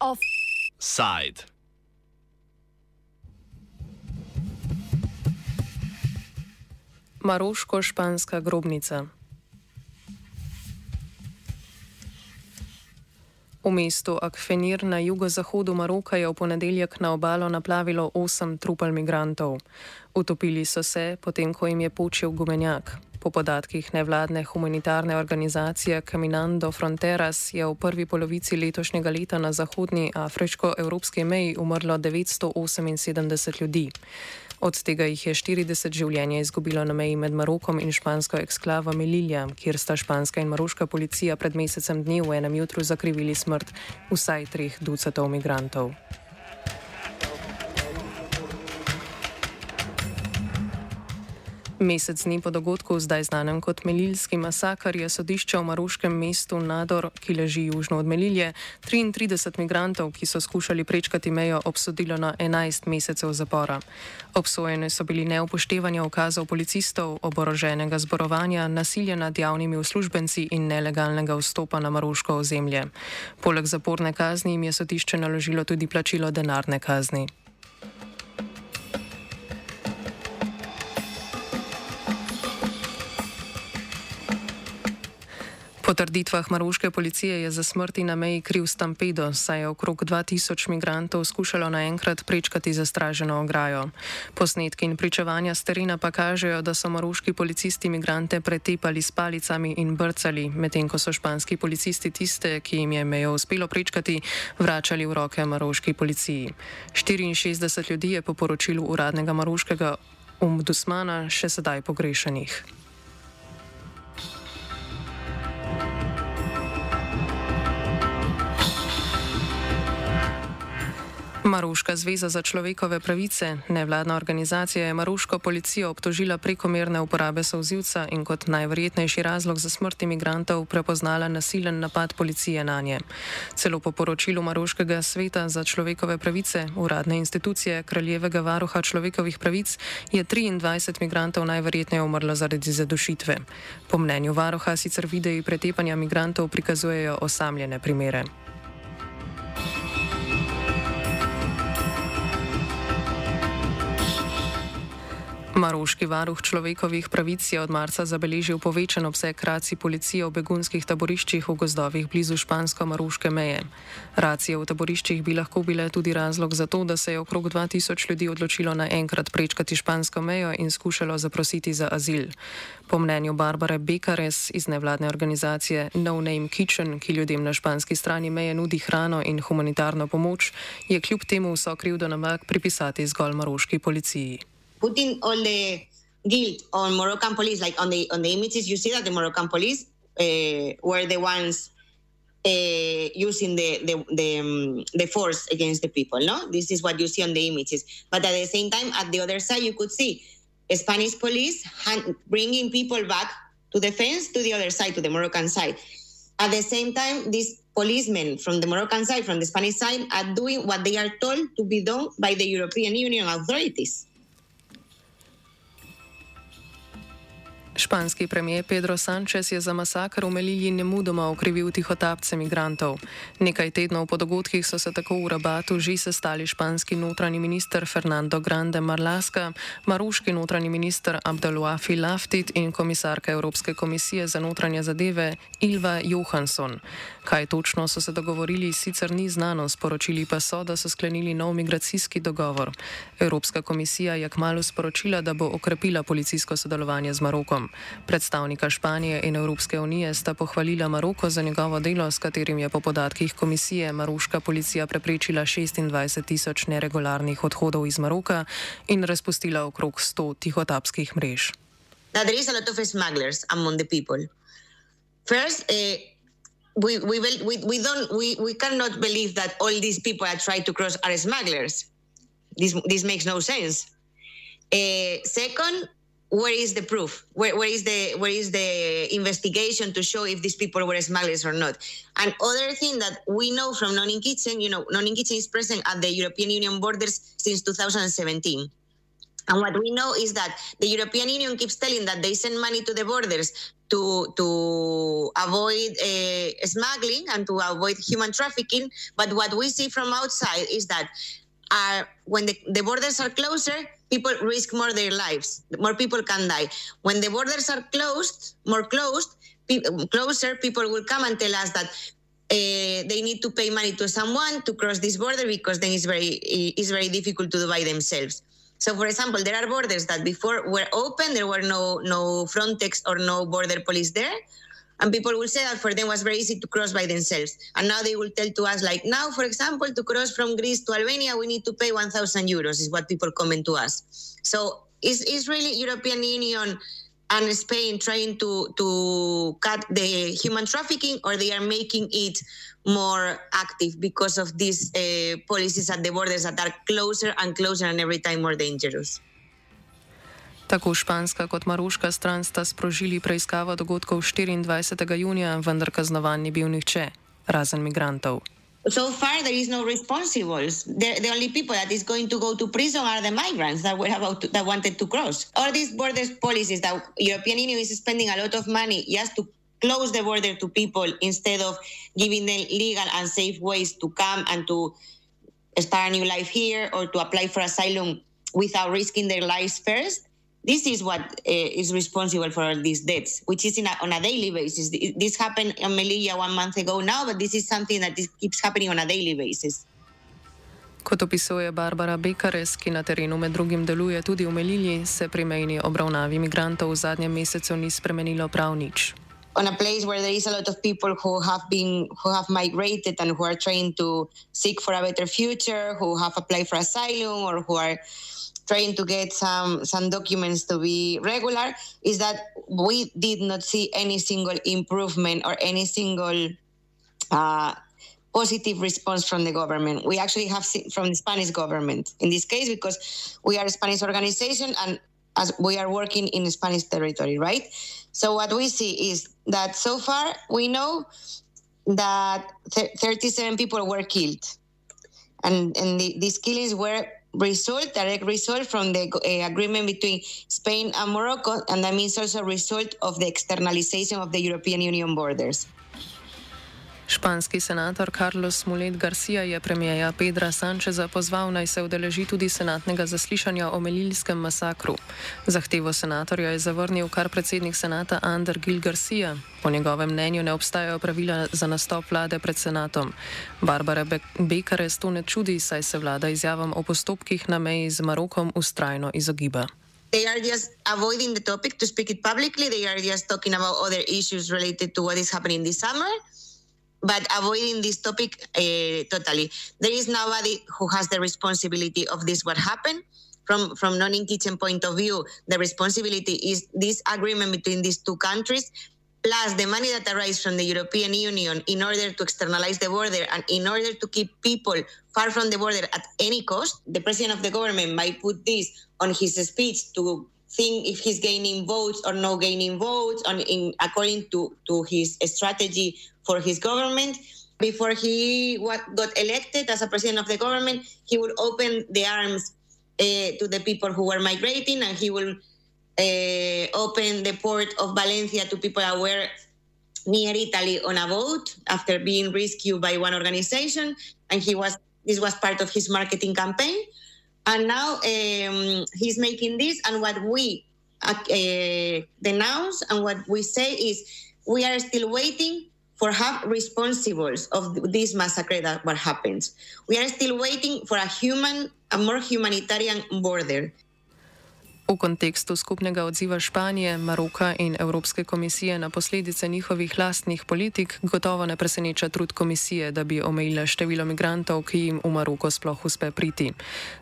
Offside. Maroško-španska grobnica. V mestu Akfenir na jugozahodu Maroka je v ponedeljek na obalo naplavilo osem trupel migrantov. Utopili so se, potem ko jim je počil gumenjak. Po podatkih nevladne humanitarne organizacije Caminando Fronteras je v prvi polovici letošnjega leta na zahodnji afriško-evropski meji umrlo 978 ljudi. Od tega jih je 40 življenja izgubilo na meji med Marokom in špansko eksklavo Melilja, kjer sta španska in maroška policija pred mesecem dni v enem jutru zakrivili smrt vsaj treh ducatov migrantov. Mesec dni po dogodku, zdaj znanem kot Melilski masakr, je sodišče v maroškem mestu Nador, ki leži južno od Melilje, 33 migrantov, ki so skušali prečkati mejo, obsodilo na 11 mesecev zapora. Obsojene so bili neupoštevanje ukazov policistov, oboroženega zborovanja, nasilja nad javnimi uslužbenci in nelegalnega vstopa na maroško ozemlje. Poleg zaporne kazni jim je sodišče naložilo tudi plačilo denarne kazni. Po trditvah maroške policije je za smrti na meji kriv stampedo, saj je okrog 2000 migrantov skušalo naenkrat prečkati zastraženo ograjo. Posnetki in pričevanja z terena pa kažejo, da so maroški policisti migrante pretepali s palicami in brcali, medtem ko so španski policisti tiste, ki jim je mejo uspelo prečkati, vračali v roke maroški policiji. 64 ljudi je po poročilu uradnega maroškega ombudsmana še sedaj pogrešenih. Maruška zveza za človekove pravice, nevladna organizacija, je maruško policijo obtožila prekomerne uporabe sozivca in kot najverjetnejši razlog za smrt imigrantov prepoznala nasilen napad policije na nje. Celo po poročilu Maruškega sveta za človekove pravice, uradne institucije Kraljevega varuha človekovih pravic, je 23 imigrantov najverjetneje umrlo zaradi zadušitve. Po mnenju varuha sicer videi pretepanja imigrantov prikazujejo osamljene primere. Maroški varuh človekovih pravic je od marca zabeležil povečan obseg racij policije v begunskih taboriščih v gozdovih blizu špansko-maroške meje. Racije v taboriščih bi lahko bile tudi razlog za to, da se je okrog 2000 ljudi odločilo naenkrat prečkati špansko mejo in skušalo zaprositi za azil. Po mnenju Barbare Bekares iz nevladne organizacije No Name Kitchen, ki ljudem na španski strani meje nudi hrano in humanitarno pomoč, je kljub temu vso krivdo na mak pripisati zgolj maroški policiji. Putting all the guilt on Moroccan police, like on the on the images, you see that the Moroccan police uh, were the ones uh, using the the the, um, the force against the people. No, this is what you see on the images. But at the same time, at the other side, you could see Spanish police hand, bringing people back to the fence to the other side, to the Moroccan side. At the same time, these policemen from the Moroccan side, from the Spanish side, are doing what they are told to be done by the European Union authorities. Španski premijer Pedro Sánchez je za masakr v Melilji nemudoma okrivil tihotapce migrantov. Nekaj tednov po dogodkih so se tako v Rabatu že sestali španski notranji minister Fernando Grande Marlaska, maruški notranji minister Abdeluafi Laftit in komisarka Evropske komisije za notranje zadeve Ilva Johansson. Kaj točno so se dogovorili, sicer ni znano, sporočili pa so, da so sklenili nov migracijski dogovor. Evropska komisija je kmalo sporočila, da bo okrepila policijsko sodelovanje z Marokom. Predstavnika Španije in Evropske unije sta pohvalila Maroko za njegovo delo, s katerim je po podatkih komisije maroška policija preprečila 26 tisoč neregularnih odhodov iz Maroka in razpustila okrog 100 tihotapskih mrež. Now, there is a lot of smugglers among the people. First, uh, we, we, we, we, don't, we, we cannot believe that all these people that try to cross are smugglers. This, this makes no sense. Uh, second, where is the proof? Where, where is the where is the investigation to show if these people were smugglers or not? And other thing that we know from Non Kitchen, you know, Non Kitchen is present at the European Union borders since 2017. And what we know is that the European Union keeps telling that they send money to the borders to to avoid uh, smuggling and to avoid human trafficking. But what we see from outside is that uh, when the, the borders are closer, people risk more their lives. More people can die. When the borders are closed, more closed, pe- closer, people will come and tell us that uh, they need to pay money to someone to cross this border because then it's very it's very difficult to do by themselves. So, for example, there are borders that before were open, there were no no Frontex or no border police there, and people will say that for them was very easy to cross by themselves. And now they will tell to us like, now, for example, to cross from Greece to Albania, we need to pay 1,000 euros. Is what people comment to us. So, is is really European Union and Spain trying to to cut the human trafficking, or they are making it more active because of these uh, policies at the borders that are closer and closer and every time more dangerous. Tako španska kot maroška stran sta sprožili preiskavo dogodkov 24. junija, vendar kaznovan ni bil nihče, razen migrantov. so far there is no responsibles. The, the, only people that is going to go to prison are the migrants that were about to, that wanted to cross. All these border policies that European Union is spending a lot of money just to close the border to people instead of giving them legal and safe ways to come and to start a new life here or to apply for asylum without risking their lives first this is what uh, is responsible for all these deaths, which is a, on a daily basis. This happened in Melilla one month ago now, but this is something that keeps happening on a daily basis. Kot opisuje Barbara Bekares, ki na terenu med drugim deluje tudi v Melilji, se pri mejni obravnavi imigrantov v zadnjem mesecu ni spremenilo prav nič. On a place where there is a lot of people who have been who have migrated and who are trying to seek for a better future, who have applied for asylum or who are trying to get some some documents to be regular is that we did not see any single improvement or any single uh, positive response from the government. We actually have seen from the Spanish government in this case because we are a Spanish organization and as we are working in Spanish territory, right? So what we see is that so far we know that 37 people were killed, and and the, these killings were result, direct result from the uh, agreement between Spain and Morocco, and that means also a result of the externalization of the European Union borders. Španski senator Carlos Mulet Garcia je premijeja Pedra Sančeza pozval naj se udeleži tudi senatnega zaslišanja o melilskem masakru. Zahtevo senatorja je zavrnil kar predsednik senata Ander Gil Garcia. Po njegovem mnenju ne obstajajo pravila za nastop vlade pred senatom. Barbara Be Bekares to ne čudi, saj se vlada izjavam o postopkih na meji z Marokom ustrajno izogiba. They are just avoiding the topic to speak it publicly. They are just talking about other issues related to what is happening this summer. But avoiding this topic uh, totally. There is nobody who has the responsibility of this what happened. From from non-kitchen point of view, the responsibility is this agreement between these two countries, plus the money that arrives from the European Union in order to externalize the border and in order to keep people far from the border at any cost. The president of the government might put this on his speech to think if he's gaining votes or no gaining votes on in according to to his strategy for his government. Before he got elected as a president of the government, he would open the arms uh, to the people who were migrating, and he will uh, open the port of Valencia to people that were near Italy on a boat after being rescued by one organization, and he was this was part of his marketing campaign. And now um, he's making this, and what we uh, denounce and what we say is we are still waiting for have responsibles of this massacre that what happens. We are still waiting for a human, a more humanitarian border. V kontekstu skupnega odziva Španije, Maroka in Evropske komisije na posledice njihovih lastnih politik gotovo ne preseneča trud komisije, da bi omejila število migrantov, ki jim v Maroko sploh uspe priti.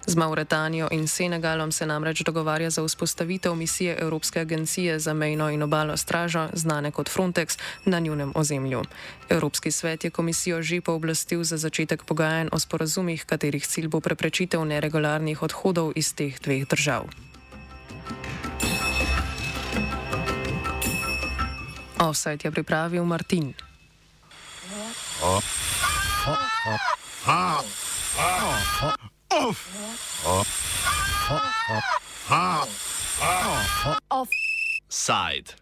Z Mauretanijo in Senegalom se namreč dogovarja za vzpostavitev misije Evropske agencije za mejno in obalo stražo, znane kot Frontex, na njunem ozemlju. Evropski svet je komisijo že pooblastil za začetek pogajanj o sporazumih, katerih cilj bo preprečitev neregularnih odhodov iz teh dveh držav. Offside je pripravil Martin. Offside.